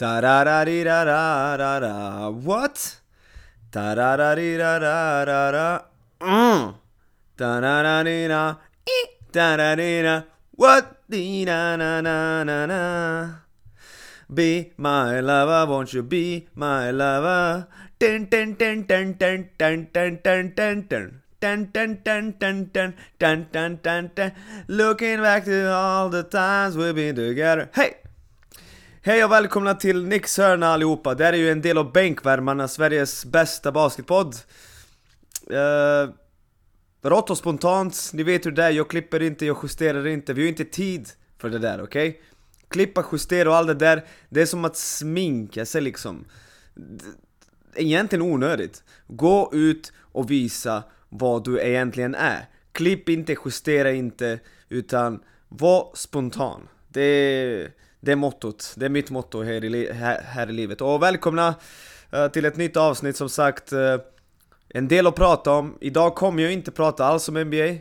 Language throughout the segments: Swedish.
Da da da dee da da da da. What? Da da da dee da da da da. Mm. Da da da dee da. E. Da da dee da. What? Dee da na na na na. Be my lover, won't you be my lover? Ten ten ten ten ten ten ten ten ten ten. Dun, dun, dun, dun, dun, dun, dun, dun, dun. Looking back to all the times we've been together. Hey! Hej och välkomna till Nicks hörna allihopa, det här är ju en del av Bänkvärmarna, Sveriges bästa basketpodd. Uh, Rått och spontant, ni vet hur det är, jag klipper inte, jag justerar inte, vi har inte tid för det där, okej? Okay? Klippa, justera och allt det där, det är som att sminka sig liksom. Egentligen onödigt. Gå ut och visa vad du egentligen är. Klipp inte, justera inte, utan var spontan. Det är, det är mottot, det är mitt motto här i, här, här i livet. Och välkomna uh, till ett nytt avsnitt som sagt uh, En del att prata om, idag kommer jag inte prata alls om NBA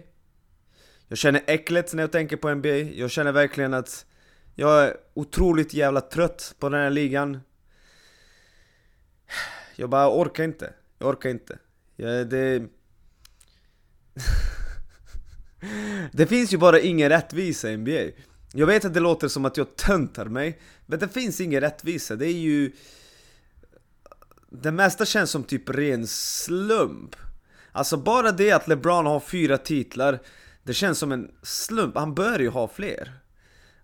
Jag känner äcklet när jag tänker på NBA, jag känner verkligen att jag är otroligt jävla trött på den här ligan. Jag bara orkar inte, jag orkar inte. Jag, det... det finns ju bara ingen rättvisa i NBA jag vet att det låter som att jag töntar mig Men det finns ingen rättvisa, det är ju... Det mesta känns som typ ren slump Alltså bara det att LeBron har fyra titlar Det känns som en slump, han bör ju ha fler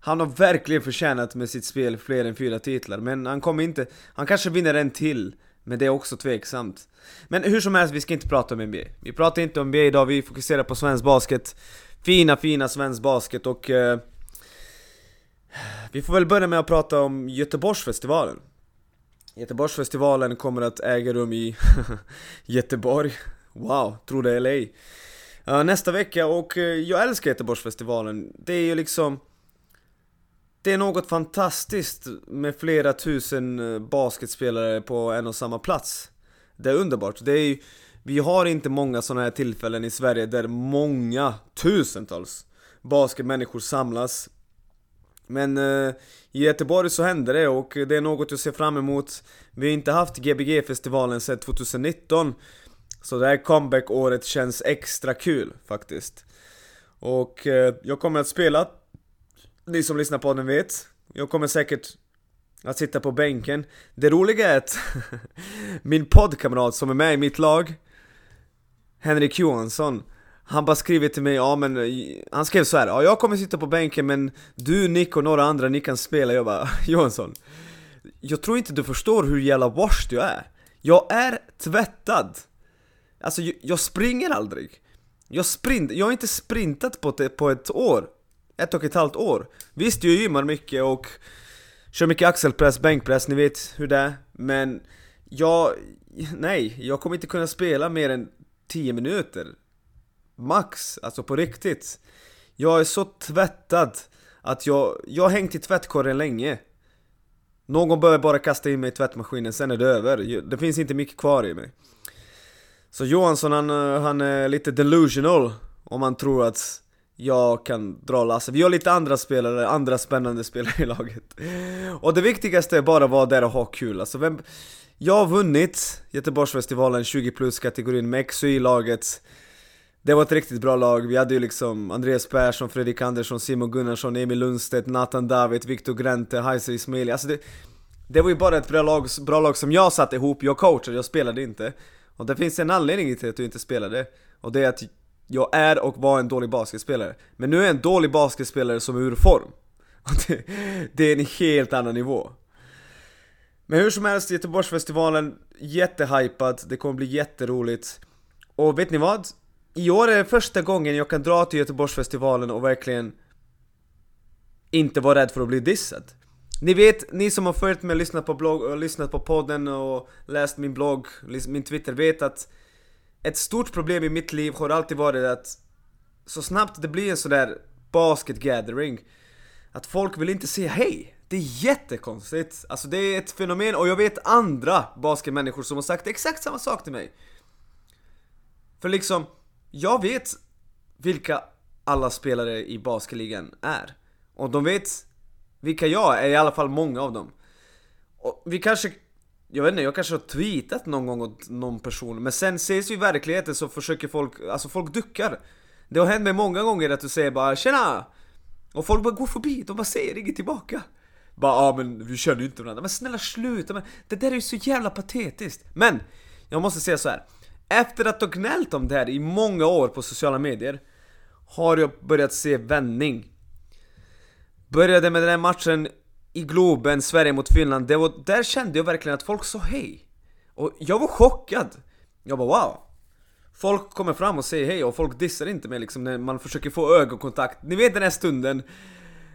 han har verkligen förtjänat med sitt spel fler än fyra titlar, men han kommer inte... Han kanske vinner en till, men det är också tveksamt. Men hur som helst, vi ska inte prata om NBA. Vi pratar inte om NBA idag, vi fokuserar på svensk basket. Fina, fina svensk basket och... Uh, vi får väl börja med att prata om Göteborgsfestivalen. Göteborgsfestivalen kommer att äga rum i Göteborg. Wow, tro det eller ej. Uh, nästa vecka och uh, jag älskar Göteborgsfestivalen. Det är ju liksom... Det är något fantastiskt med flera tusen eh, basketspelare på en och samma plats. Det är underbart. Det är, vi har inte många sådana här tillfällen i Sverige där många, tusentals basketmänniskor samlas. Men eh, i Göteborg så händer det och det är något jag ser fram emot. Vi har inte haft Gbg-festivalen sedan 2019. Så det här comeback-året känns extra kul faktiskt. Och eh, jag kommer att spela ni som lyssnar på den vet, jag kommer säkert att sitta på bänken. Det roliga är att min poddkamrat som är med i mitt lag, Henrik Johansson, han bara skriver till mig, ja men, han skrev så här, ja jag kommer sitta på bänken men du, Nick och några andra, ni kan spela. Jag bara, Johansson, jag tror inte du förstår hur jävla washed jag är. Jag är tvättad. Alltså jag, jag springer aldrig. Jag, sprint, jag har inte sprintat på, ett, på ett år ett och ett halvt år. Visst, jag gymmar mycket och kör mycket axelpress, bänkpress, ni vet hur det är. Men jag, nej, jag kommer inte kunna spela mer än 10 minuter. Max, alltså på riktigt. Jag är så tvättad att jag, jag har hängt i tvättkorgen länge. Någon behöver bara kasta in mig i tvättmaskinen, sen är det över. Det finns inte mycket kvar i mig. Så Johansson han, eh, han är lite delusional om man tror att jag kan dra lasset. Vi har lite andra spelare, andra spännande spelare i laget. Och det viktigaste är bara att vara där och ha kul. Alltså vem... Jag har vunnit Göteborgsfestivalen 20 plus kategorin med XY-laget. Det var ett riktigt bra lag, vi hade ju liksom Andreas Persson, Fredrik Andersson, Simon Gunnarsson, Emil Lundstedt, Nathan David, Viktor Grente, Haise Ismaili Alltså det, det var ju bara ett bra lag, bra lag som jag satte ihop, jag coachade, jag spelade inte. Och det finns en anledning till att du inte spelade. Och det är att jag är och var en dålig basketspelare. Men nu är jag en dålig basketspelare som är ur form. Det, det är en helt annan nivå. Men hur som helst, Göteborgsfestivalen, jättehypad, det kommer bli jätteroligt. Och vet ni vad? I år är det första gången jag kan dra till Göteborgsfestivalen och verkligen inte vara rädd för att bli dissad. Ni vet, ni som har följt mig, och lyssnat på, blogg, och lyssnat på podden och läst min blogg, min Twitter vet att ett stort problem i mitt liv har alltid varit att så snabbt det blir en sån där basket gathering att folk vill inte säga hej. Det är jättekonstigt. Alltså det är ett fenomen och jag vet andra basketmänniskor som har sagt exakt samma sak till mig. För liksom, jag vet vilka alla spelare i basketligan är. Och de vet vilka jag är, i alla fall många av dem. och vi kanske jag vet inte, jag kanske har tweetat någon gång åt någon person Men sen ses vi i verkligheten så försöker folk, alltså folk duckar Det har hänt mig många gånger att du säger bara 'Tjena!' Och folk bara går förbi, de bara säger inget tillbaka Bara ja ah, men vi känner ju inte varandra Men snälla sluta men Det där är ju så jävla patetiskt Men! Jag måste säga så här. Efter att ha gnällt om det här i många år på sociala medier Har jag börjat se vändning Började med den här matchen i Globen, Sverige mot Finland, det var, där kände jag verkligen att folk sa hej. Och jag var chockad. Jag bara wow. Folk kommer fram och säger hej och folk dissar inte mig liksom när man försöker få ögonkontakt. Ni vet den här stunden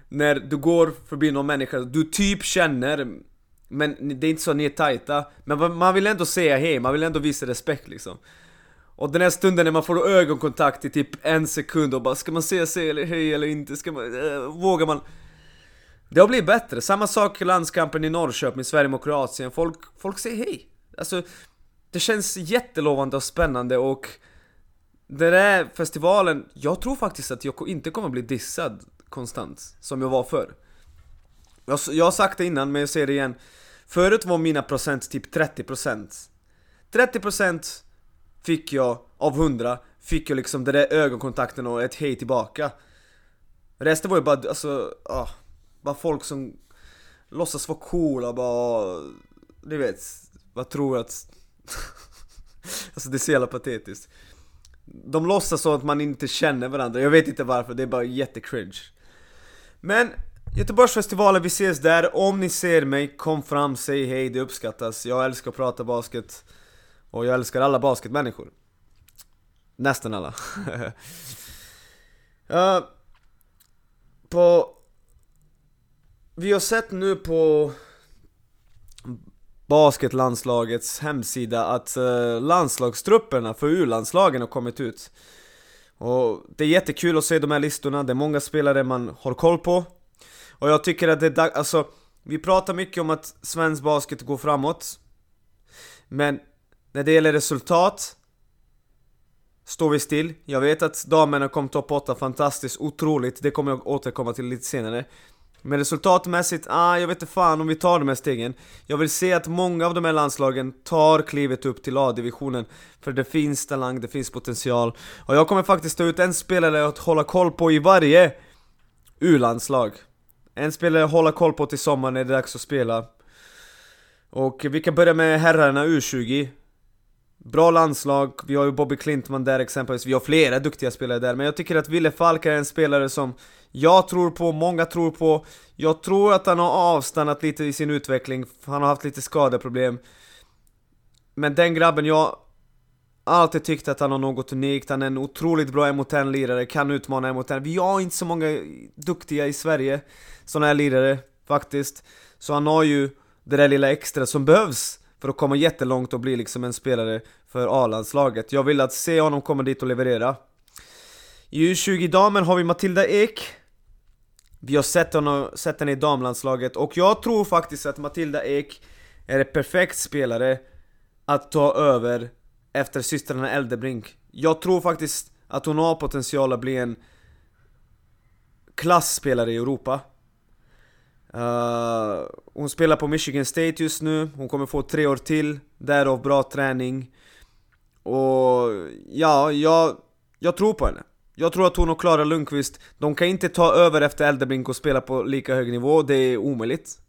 när du går förbi någon människa du typ känner men det är inte så att ni är tajta. Men man vill ändå säga hej, man vill ändå visa respekt liksom. Och den här stunden när man får ögonkontakt i typ en sekund och bara Ska man säga hej eller inte? Ska man, äh, vågar man? Det har blivit bättre, samma sak i landskampen i Norrköping, Sverige mot Kroatien, folk, folk säger hej. Alltså, det känns jättelovande och spännande och Den där festivalen, jag tror faktiskt att jag inte kommer bli dissad konstant, som jag var förr jag, jag har sagt det innan, men jag säger det igen. Förut var mina procent typ 30% 30% fick jag av 100, fick jag liksom den där ögonkontakten och ett hej tillbaka. Resten var ju bara, alltså, ah, bara folk som låtsas vara coola bara, du vet, vad tror att Alltså det är så jävla patetiskt. De låtsas så att man inte känner varandra, jag vet inte varför, det är bara jättecringe. Men Göteborgsfestivalen, vi ses där. Om ni ser mig, kom fram, säg hej, det uppskattas. Jag älskar att prata basket. Och jag älskar alla basketmänniskor. Nästan alla. uh, på... Vi har sett nu på basketlandslagets hemsida att uh, landslagstrupperna för U-landslagen har kommit ut. Och det är jättekul att se de här listorna, det är många spelare man har koll på. Och jag tycker att det är dags, alltså Vi pratar mycket om att svensk basket går framåt. Men när det gäller resultat Står vi still. Jag vet att damerna kom topp 8, fantastiskt, otroligt, det kommer jag återkomma till lite senare. Men resultatmässigt, ah, jag vet inte fan om vi tar de här stegen. Jag vill se att många av de här landslagen tar klivet upp till A-divisionen. För det finns talang, det finns potential. Och jag kommer faktiskt ta ut en spelare att hålla koll på i varje U-landslag en spelare att hålla koll på till sommaren när det är dags att spela. Och vi kan börja med herrarna U20 Bra landslag, vi har ju Bobby Klintman där exempelvis, vi har flera duktiga spelare där Men jag tycker att Wille Falk är en spelare som jag tror på, många tror på. Jag tror att han har avstannat lite i sin utveckling, han har haft lite skadeproblem. Men den grabben, jag alltid tyckt att han har något unikt, han är en otroligt bra mot lirare kan utmana mot Vi har inte så många duktiga i Sverige, sådana här lirare faktiskt. Så han har ju det där lilla extra som behövs för att komma jättelångt och bli liksom en spelare för A-landslaget. Jag vill att se honom komma dit och leverera. I U20-damen har vi Matilda Ek. Vi har sett, henne, sett henne i damlandslaget och jag tror faktiskt att Matilda Ek är en perfekt spelare att ta över efter systrarna Eldebrink. Jag tror faktiskt att hon har potential att bli en klassspelare i Europa. Uh, hon spelar på Michigan State just nu, hon kommer få tre år till, därav bra träning. Och ja, jag, jag tror på henne. Jag tror att hon och Klara Lundqvist, de kan inte ta över efter Eldebrink och spela på lika hög nivå, det är omöjligt.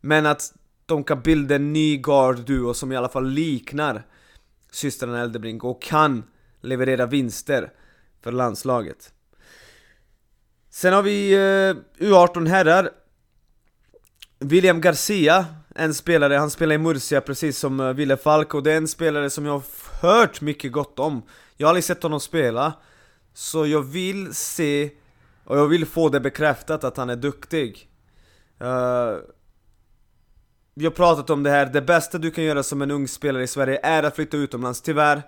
Men att de kan bilda en ny guard-duo som i alla fall liknar systrarna Eldebrink och kan leverera vinster för landslaget. Sen har vi eh, U18 herrar. William Garcia, en spelare, han spelar i Murcia precis som uh, Wille Falk och det är en spelare som jag har hört mycket gott om. Jag har aldrig sett honom spela Så jag vill se, och jag vill få det bekräftat att han är duktig. Uh, vi har pratat om det här, det bästa du kan göra som en ung spelare i Sverige är att flytta utomlands, tyvärr.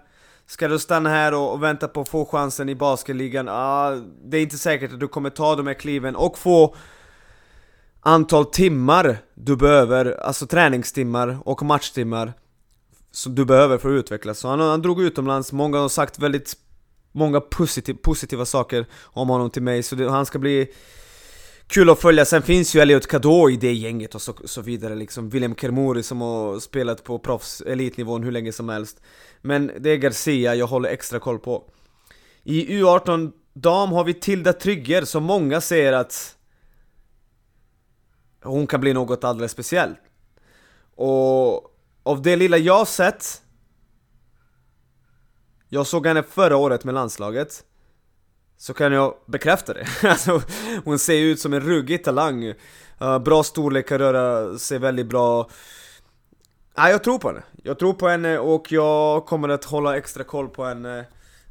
Ska du stanna här och, och vänta på att få chansen i basketligan, ah, det är inte säkert att du kommer ta de här kliven och få antal timmar du behöver, alltså träningstimmar och matchtimmar som du behöver för att utvecklas. Så han, han drog utomlands, många har sagt väldigt många positiv, positiva saker om honom till mig, så det, han ska bli kul att följa, sen finns ju Elliot Kadå i det gänget och så, så vidare liksom. William Kermori som har spelat på proffs elitnivån hur länge som helst. Men det är Garcia jag håller extra koll på. I U18 dam har vi Tilda Trygger som många säger att hon kan bli något alldeles speciellt. Och av det lilla jag sett Jag såg henne förra året med landslaget så kan jag bekräfta det alltså, Hon ser ut som en ruggig talang uh, Bra storlek, kan röra sig väldigt bra Nej, jag tror på henne. Jag tror på henne och jag kommer att hålla extra koll på henne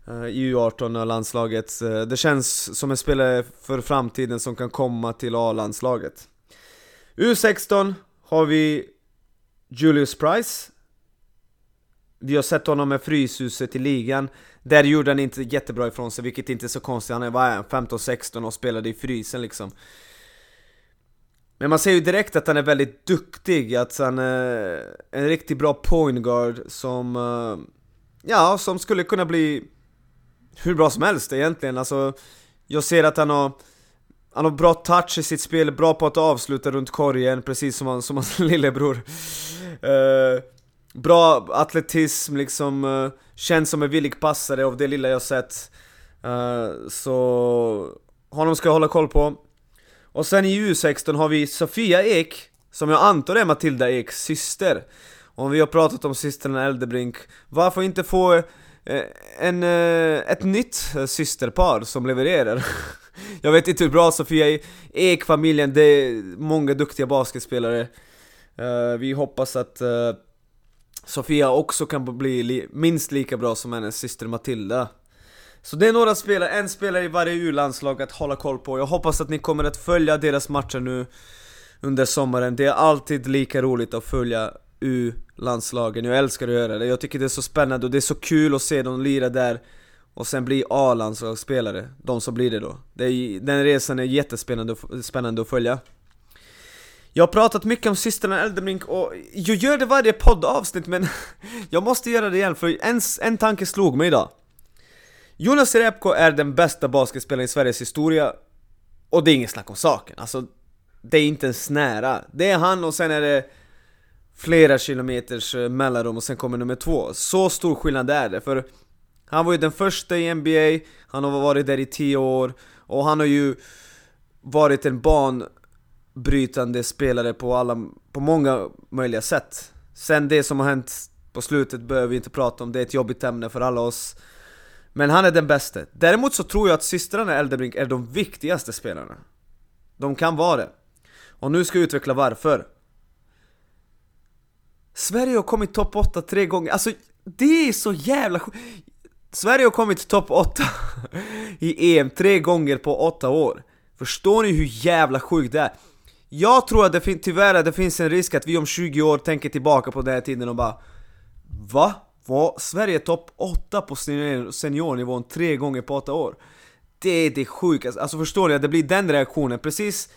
eh, i U18-landslaget. Eh, det känns som en spelare för framtiden som kan komma till A-landslaget. U16 har vi Julius Price Vi har sett honom med Fryshuset i ligan där gjorde han inte jättebra ifrån sig, vilket inte är så konstigt. Han var 15-16 och spelade i Frysen liksom. Men man ser ju direkt att han är väldigt duktig, att han är en riktigt bra point guard som eh, Ja, som skulle kunna bli hur bra som helst egentligen, alltså Jag ser att han har han har bra touch i sitt spel, bra på att avsluta runt korgen, precis som, han, som hans lillebror. Uh, Bra atletism liksom, uh, känns som en villig passare av det lilla jag sett. Uh, Så honom ska jag hålla koll på. Och sen i U16 har vi Sofia Ek, som jag antar är Matilda Eks syster. Om vi har pratat om systrarna Eldebrink, varför inte få eh, en, eh, ett nytt systerpar som levererar? Jag vet inte hur bra Sofia Ek-familjen, det är många duktiga basketspelare. Vi hoppas att Sofia också kan bli li minst lika bra som hennes syster Matilda. Så det är några spelare, en spelare i varje U-landslag att hålla koll på. Jag hoppas att ni kommer att följa deras matcher nu under sommaren. Det är alltid lika roligt att följa U-landslagen, jag älskar att göra det. Jag tycker det är så spännande och det är så kul att se dem lira där och sen bli A-landslagsspelare, de som blir det då. Det är, den resan är jättespännande spännande att följa. Jag har pratat mycket om systrarna Eldenbrink och jag gör det varje poddavsnitt men jag måste göra det igen för en, en tanke slog mig idag. Jonas Repko är den bästa basketspelaren i Sveriges historia och det är inget snack om saken, alltså det är inte ens nära. Det är han och sen är det flera kilometers eh, mellanrum och sen kommer nummer två. Så stor skillnad är det, för han var ju den första i NBA, han har varit där i 10 år och han har ju varit en banbrytande spelare på, alla, på många möjliga sätt. Sen det som har hänt på slutet behöver vi inte prata om, det är ett jobbigt ämne för alla oss. Men han är den bästa. Däremot så tror jag att systrarna Eldebrink är de viktigaste spelarna. De kan vara det. Och nu ska jag utveckla varför. Sverige har kommit topp 8 tre gånger, alltså det är så jävla Sverige har kommit topp 8 i EM tre gånger på 8 år Förstår ni hur jävla sjukt det är? Jag tror att det fin tyvärr att det finns en risk att vi om 20 år tänker tillbaka på den här tiden och bara Va? Var Sverige topp 8 på seniornivån tre gånger på 8 år? Det är det sjukaste, alltså förstår ni? Att det blir den reaktionen, precis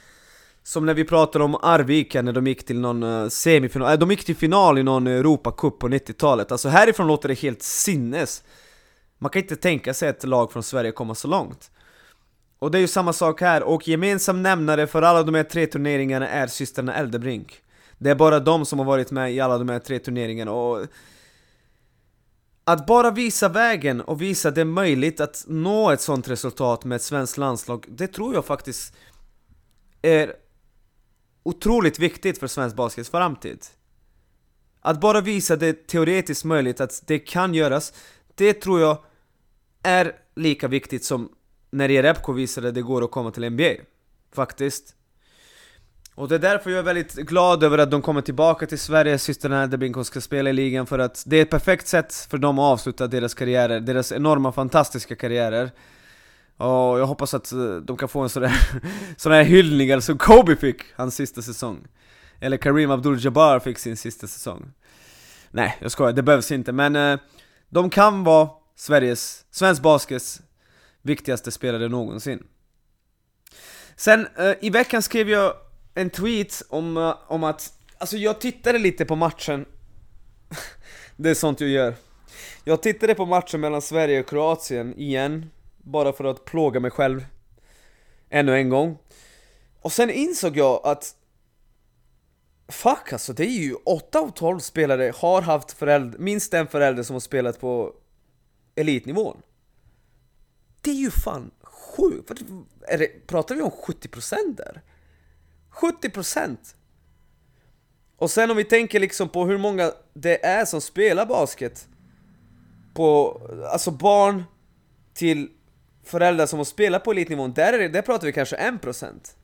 som när vi pratade om Arvika när de gick till någon eh, semifinal, äh, de gick till final i någon Europacup på 90-talet Alltså härifrån låter det helt sinnes man kan inte tänka sig att ett lag från Sverige kommer så långt. Och det är ju samma sak här, och gemensam nämnare för alla de här tre turneringarna är systrarna Eldebrink. Det är bara de som har varit med i alla de här tre turneringarna och... Att bara visa vägen och visa det är möjligt att nå ett sånt resultat med ett svenskt landslag, det tror jag faktiskt är otroligt viktigt för svensk baskets framtid. Att bara visa det teoretiskt möjligt att det kan göras, det tror jag är lika viktigt som när Jerebko visade att det går att komma till NBA. Faktiskt. Och det är därför jag är väldigt glad över att de kommer tillbaka till Sverige, systrarna DeBinko ska spela i ligan för att det är ett perfekt sätt för dem att avsluta deras karriärer, deras enorma fantastiska karriärer. Och jag hoppas att eh, de kan få en sån där, sån här hyllning som Kobe fick hans sista säsong. Eller Kareem Abdul-Jabbar fick sin sista säsong. Nej, jag skojar, det behövs inte, men eh, de kan vara Sveriges, svensk baskets viktigaste spelare någonsin. Sen eh, i veckan skrev jag en tweet om, uh, om att, alltså jag tittade lite på matchen Det är sånt jag gör Jag tittade på matchen mellan Sverige och Kroatien igen Bara för att plåga mig själv Ännu en gång Och sen insåg jag att Fuck alltså, det är ju 8 av 12 spelare har haft förälder, minst en förälder som har spelat på elitnivån. Det är ju fan sjukt! Pratar vi om 70% där? 70%! Och sen om vi tänker liksom på hur många det är som spelar basket på, alltså barn till föräldrar som har spelat på elitnivån, där, är det, där pratar vi kanske 1%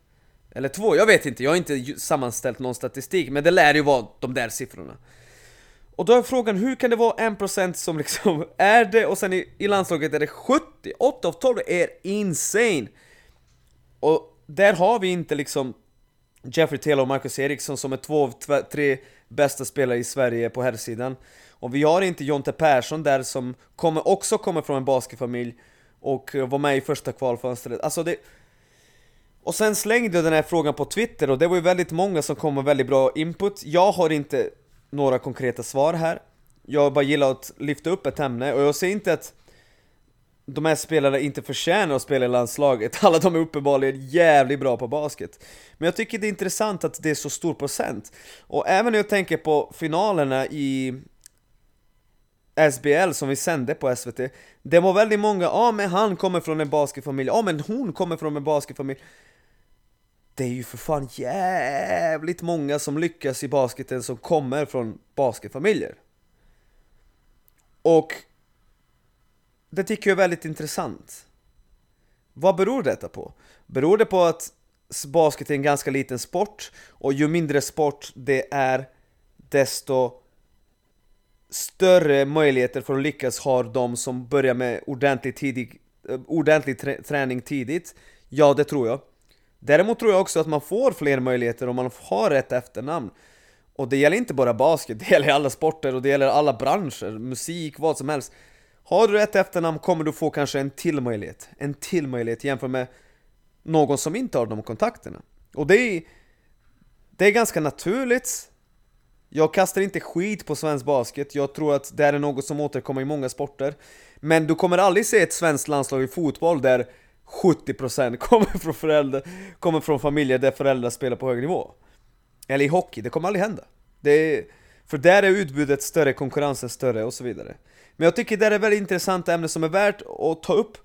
Eller två, jag vet inte, jag har inte sammanställt någon statistik, men det lär ju vara de där siffrorna och då är frågan, hur kan det vara 1% som liksom är det, och sen i, i landslaget är det 70? 8 av 12 är insane! Och där har vi inte liksom Jeffrey Taylor och Marcus Eriksson som är två av tre bästa spelare i Sverige på herrsidan Och vi har inte Jonte Persson där som kommer, också kommer från en basketfamilj och var med i första kvalfönstret, alltså det... Och sen slängde jag den här frågan på Twitter och det var ju väldigt många som kom med väldigt bra input Jag har inte några konkreta svar här. Jag bara gillar att lyfta upp ett ämne och jag säger inte att de här spelarna inte förtjänar att spela i landslaget, alla de är uppenbarligen jävligt bra på basket. Men jag tycker det är intressant att det är så stor procent. Och även när jag tänker på finalerna i SBL som vi sände på SVT Det var väldigt många, ja ah, men han kommer från en basketfamilj, ja ah, men hon kommer från en basketfamilj. Det är ju för fan jävligt många som lyckas i basketen som kommer från basketfamiljer. Och det tycker jag är väldigt intressant. Vad beror detta på? Beror det på att basket är en ganska liten sport? Och ju mindre sport det är desto större möjligheter för att lyckas har de som börjar med ordentlig, tidig, eh, ordentlig träning tidigt? Ja, det tror jag. Däremot tror jag också att man får fler möjligheter om man har rätt efternamn. Och det gäller inte bara basket, det gäller alla sporter och det gäller alla branscher, musik, vad som helst. Har du rätt efternamn kommer du få kanske en till möjlighet En till möjlighet jämfört med någon som inte har de kontakterna. Och det är, det är ganska naturligt. Jag kastar inte skit på svensk basket, jag tror att det är något som återkommer i många sporter. Men du kommer aldrig se ett svenskt landslag i fotboll där 70% kommer från föräldrar, kommer från familjer där föräldrar spelar på hög nivå. Eller i hockey, det kommer aldrig hända. Det är, För där är utbudet större, konkurrensen större och så vidare. Men jag tycker det är ett väldigt intressant ämne som är värt att ta upp.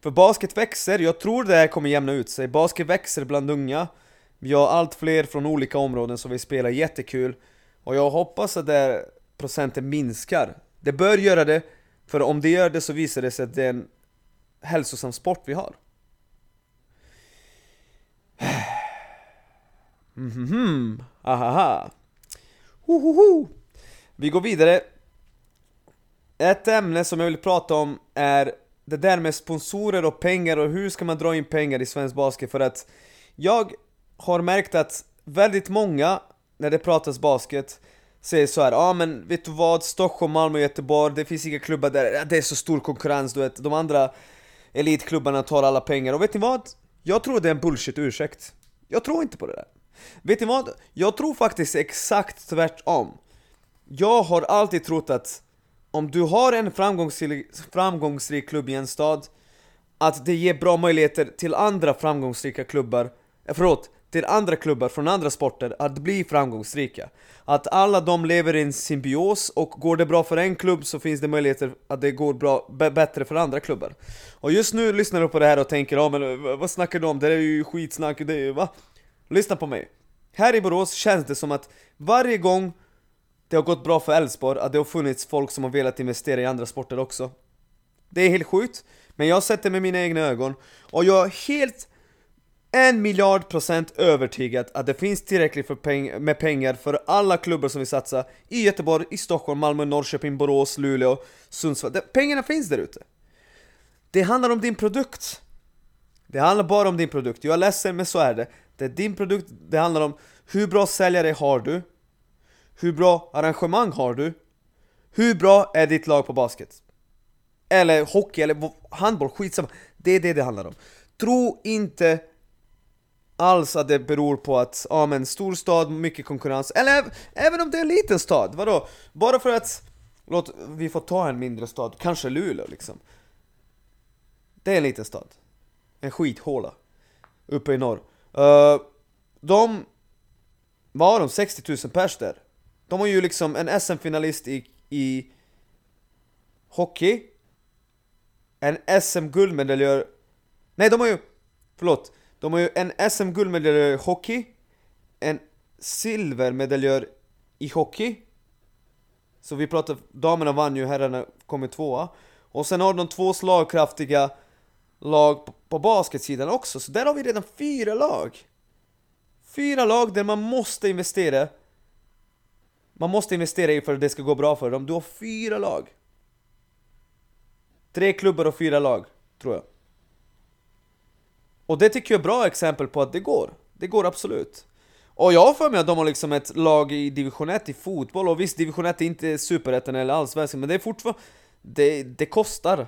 För basket växer, jag tror det här kommer jämna ut sig. Basket växer bland unga. Vi har allt fler från olika områden som vill spela jättekul. Och jag hoppas att det procenten minskar. Det bör göra det, för om det gör det så visar det sig att det är en hälsosam sport vi har. Mhm, ahaha. Hohoho. Vi går vidare. Ett ämne som jag vill prata om är det där med sponsorer och pengar och hur ska man dra in pengar i svensk basket för att jag har märkt att väldigt många när det pratas basket säger så här, ja ah, men vet du vad, Stockholm, Malmö, Göteborg, det finns inga klubbar där, det är så stor konkurrens du vet, de andra elitklubbarna tar alla pengar, och vet ni vad? Jag tror det är en bullshit ursäkt Jag tror inte på det där Vet ni vad? Jag tror faktiskt exakt tvärtom Jag har alltid trott att om du har en framgångsrik, framgångsrik klubb i en stad Att det ger bra möjligheter till andra framgångsrika klubbar eh, Förlåt, till andra klubbar från andra sporter att bli framgångsrika. Att alla de lever i en symbios och går det bra för en klubb så finns det möjligheter att det går bra, bättre för andra klubbar. Och just nu lyssnar du på det här och tänker ja men eh, vad snackar du om? Det är ju skitsnack, det är, va? Lyssna på mig. Här i Borås känns det som att varje gång det har gått bra för Elfsborg, att det har funnits folk som har velat investera i andra sporter också. Det är helt sjukt, men jag har sett det med mina egna ögon och jag är helt en miljard procent övertygad att det finns tillräckligt för peng med pengar för alla klubbar som vill satsa i Göteborg, i Stockholm, Malmö, Norrköping, Borås, Luleå, Sundsvall. Det, pengarna finns där ute. Det handlar om din produkt. Det handlar bara om din produkt. Jag är ledsen men så är det. Det är din produkt, det handlar om hur bra säljare har du? Hur bra arrangemang har du? Hur bra är ditt lag på basket? Eller hockey, eller handboll, skitsamma. Det är det det handlar om. Tro inte alls att det beror på att, ja men stor stad, mycket konkurrens, eller även om det är en liten stad, vadå? Bara för att, låt, vi får ta en mindre stad, kanske Luleå liksom Det är en liten stad en skithåla. Uppe i norr. Uh, de, vad har de? 60 000 pers där. De har ju liksom en SM-finalist i, i hockey, en SM-guldmedaljör, nej de har ju, förlåt, de har ju en SM-guldmedaljör i hockey, en silvermedaljör i hockey, så vi pratar, damerna vann ju, herrarna kommer tvåa, och sen har de två slagkraftiga lag på basketsidan också, så där har vi redan fyra lag. Fyra lag där man måste investera. Man måste investera i för att det ska gå bra för dem. Du har fyra lag. Tre klubbar och fyra lag, tror jag. Och det tycker jag är bra exempel på att det går. Det går absolut. Och jag har för mig att de har liksom ett lag i division 1 i fotboll, och visst division 1 är inte superettan eller allsvenskan, men det är fortfarande... Det, det kostar.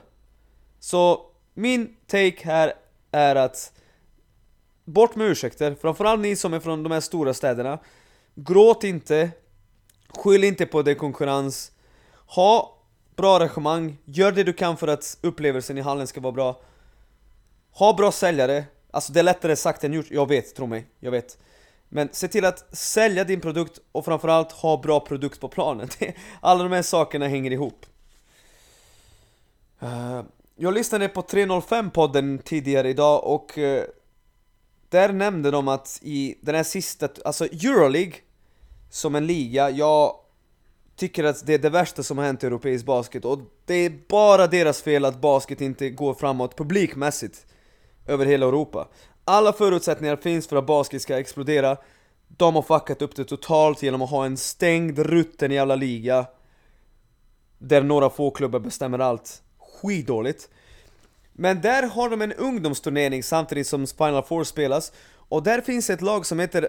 Så min take här är att Bort med ursäkter, framförallt ni som är från de här stora städerna. Gråt inte. Skyll inte på det konkurrens. Ha bra arrangemang, gör det du kan för att upplevelsen i hallen ska vara bra. Ha bra säljare, alltså det är lättare sagt än gjort, jag vet, tro mig, jag vet. Men se till att sälja din produkt och framförallt ha bra produkt på planen. Alla de här sakerna hänger ihop. Uh, jag lyssnade på 305-podden tidigare idag och eh, där nämnde de att i den här sista, alltså Euroleague som en liga, jag tycker att det är det värsta som har hänt i europeisk basket och det är bara deras fel att basket inte går framåt publikmässigt över hela Europa. Alla förutsättningar finns för att basket ska explodera, de har fuckat upp det totalt genom att ha en stängd, rutten jävla liga där några få klubbar bestämmer allt. Skitdåligt. Men där har de en ungdomsturnering samtidigt som Spinal Four spelas Och där finns ett lag som heter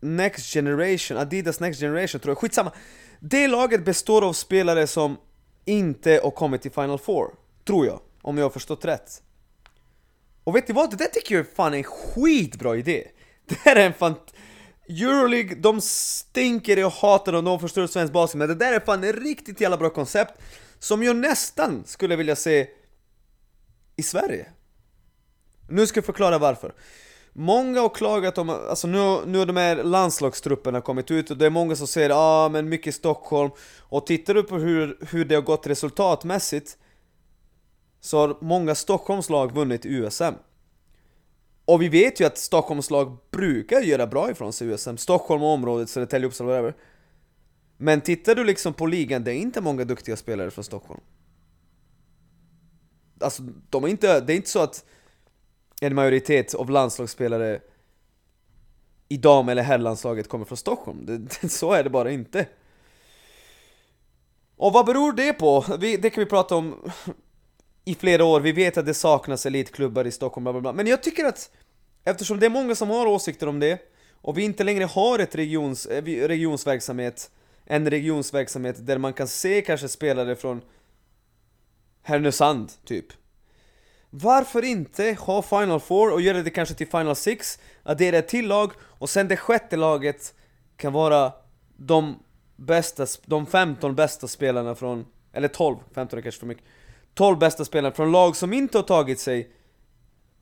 Next Generation, Adidas Next Generation tror jag, skitsamma Det laget består av spelare som inte har kommit till Final Four, tror jag, om jag har förstått rätt Och vet ni vad? Det där tycker jag är fan en skitbra idé! Det här är en fan... Euroleague, de stinker och hatar och de förstör svensk basket, men det där är fan ett riktigt jävla bra koncept som jag nästan skulle vilja se i Sverige. Nu ska jag förklara varför. Många har klagat om, alltså nu, nu har de här landslagstrupperna kommit ut och det är många som säger ah, men mycket Stockholm och tittar du på hur, hur det har gått resultatmässigt så har många Stockholmslag vunnit USM. Och vi vet ju att Stockholmslag brukar göra bra ifrån sig i USM, Stockholm och området, Södertälje, Uppsala, whatever. Men tittar du liksom på ligan, det är inte många duktiga spelare från Stockholm alltså de är inte, det är inte så att en majoritet av landslagsspelare i dam eller herrlandslaget kommer från Stockholm. Det, så är det bara inte. Och vad beror det på? Vi, det kan vi prata om i flera år, vi vet att det saknas elitklubbar i Stockholm, bla bla bla. Men jag tycker att eftersom det är många som har åsikter om det och vi inte längre har ett regions, eh, regionsverksamhet, en regionsverksamhet där man kan se kanske spelare från Härnösand, typ. Varför inte ha Final Four och göra det kanske till Final Six, addera ett till lag och sen det sjätte laget kan vara de bästa, de 15 bästa spelarna från, eller 12, 15 är kanske för mycket 12 bästa spelarna från lag som inte har tagit sig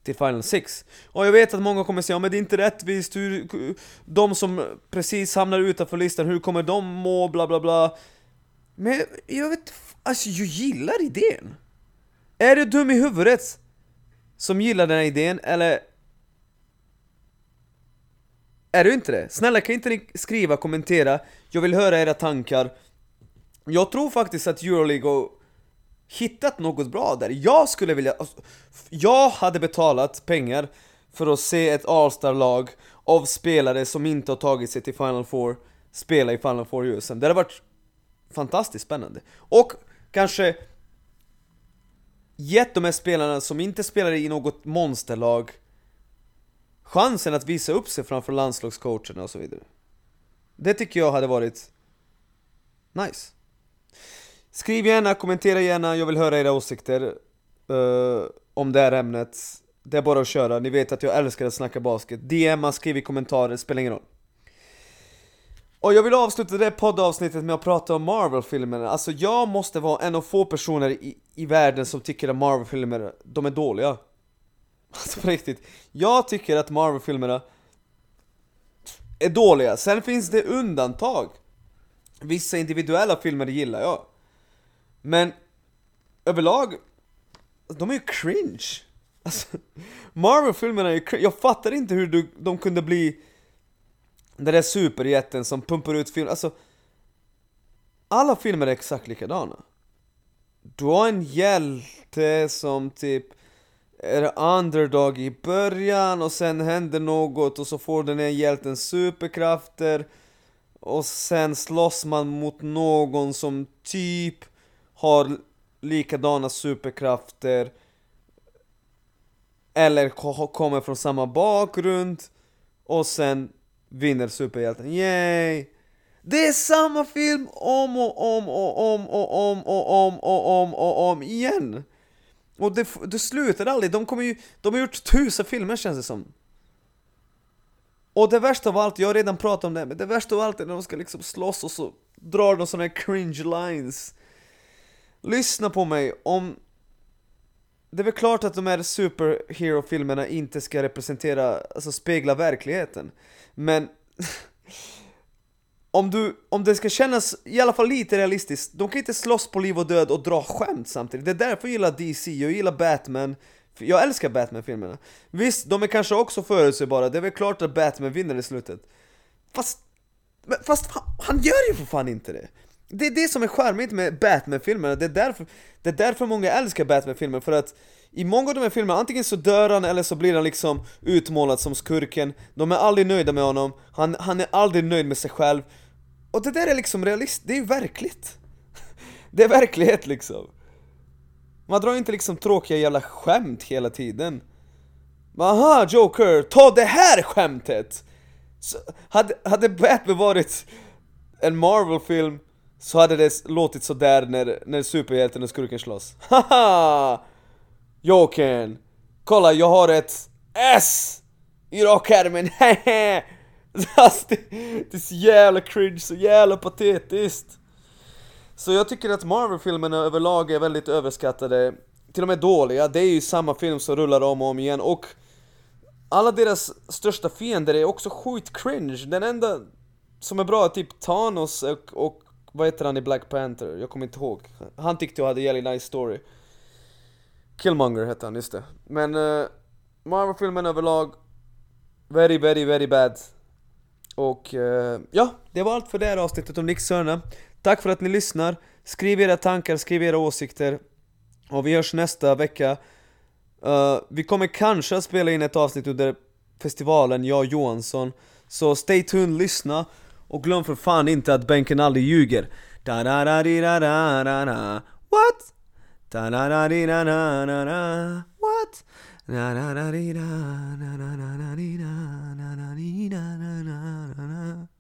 till Final Six. Och jag vet att många kommer säga ja, men det är inte rättvist, hur, de som precis hamnar utanför listan, hur kommer de må, bla bla bla. Men jag vet Alltså jag gillar idén! Är du dum i huvudet? Som gillar den här idén, eller? Är du inte det? Snälla kan inte ni skriva, kommentera, jag vill höra era tankar Jag tror faktiskt att Euroleague och hittat något bra där, jag skulle vilja... Alltså, jag hade betalat pengar för att se ett All-star-lag av spelare som inte har tagit sig till Final Four spela i Final Four USM, det hade varit fantastiskt spännande. Och kanske gett de här spelarna som inte spelar i något monsterlag chansen att visa upp sig framför landslagscoacherna och så vidare. Det tycker jag hade varit nice. Skriv gärna, kommentera gärna, jag vill höra era åsikter uh, om det här ämnet. Det är bara att köra, ni vet att jag älskar att snacka basket. DMa, skriv i kommentarer, spelar ingen roll. Och jag vill avsluta det poddavsnittet med att prata om Marvel-filmerna. Alltså jag måste vara en av få personer i, i världen som tycker att Marvel-filmer, de är dåliga. Alltså på riktigt. Jag tycker att Marvel-filmerna är dåliga. Sen finns det undantag. Vissa individuella filmer gillar jag. Men överlag, de är ju cringe. Alltså, Marvel-filmerna är ju cringe. Jag fattar inte hur du, de kunde bli den där superjätten som pumpar ut film. Alltså, alla filmer är exakt likadana. Du har en hjälte som typ är underdog i början och sen händer något och så får den här hjälten superkrafter och sen slåss man mot någon som typ har likadana superkrafter eller kommer från samma bakgrund och sen vinner superhjälten, yay! Det är samma film om och om och om och om och om och om och om igen! Och det, det slutar aldrig, de kommer ju, de har gjort tusen filmer känns det som Och det värsta av allt, jag har redan pratat om det, men det värsta av allt är när de ska liksom slåss och så drar de såna här cringe lines Lyssna på mig, om det är väl klart att de här superhero-filmerna inte ska representera, alltså spegla verkligheten Men om, du, om det ska kännas i alla fall lite realistiskt, de kan inte slåss på liv och död och dra skämt samtidigt. Det är därför jag gillar DC, jag gillar Batman, jag älskar Batman-filmerna. Visst, de är kanske också förutsägbara, det är väl klart att Batman vinner i slutet. Fast, fast han gör ju för fan inte det! Det är det som är charmigt med Batman-filmerna, det, är därför, det är därför många älskar Batman-filmer, för att i många av de här filmerna, antingen så dör han eller så blir han liksom utmålad som skurken. De är aldrig nöjda med honom, han, han är aldrig nöjd med sig själv. Och det där är liksom realist, det är ju verkligt. Det är verklighet liksom. Man drar inte liksom tråkiga jävla skämt hela tiden. Aha Joker, ta det här skämtet! Så, hade, hade Batman varit en Marvel-film så hade det låtit sådär när, när superhjälten och skurken slåss. Haha! Jokern! Kolla, jag har ett S i rockärmen, hehe! Alltså, det, det är så jävla cringe, så jävla patetiskt. Så jag tycker att Marvel-filmerna överlag är väldigt överskattade, till och med dåliga. Det är ju samma film som rullar om och om igen och alla deras största fiender är också sjukt cringe. Den enda som är bra är typ Thanos och, och vad heter han i Black Panther? Jag kommer inte ihåg. Han tyckte jag hade jävligt nice story. Killmonger hette han, just det. Men uh, Marvel-filmen överlag, very, very, very bad. Och uh, ja, det var allt för det här avsnittet om Nick Sörna. Tack för att ni lyssnar. Skriv era tankar, skriv era åsikter. Och vi hörs nästa vecka. Uh, vi kommer kanske att spela in ett avsnitt under festivalen, jag och Johansson. Så stay tuned, lyssna. Och glöm för fan inte att bänken aldrig ljuger. da da da di da da da da What? da da da di da da da da What? da da da di da da da da di da da da di da da da da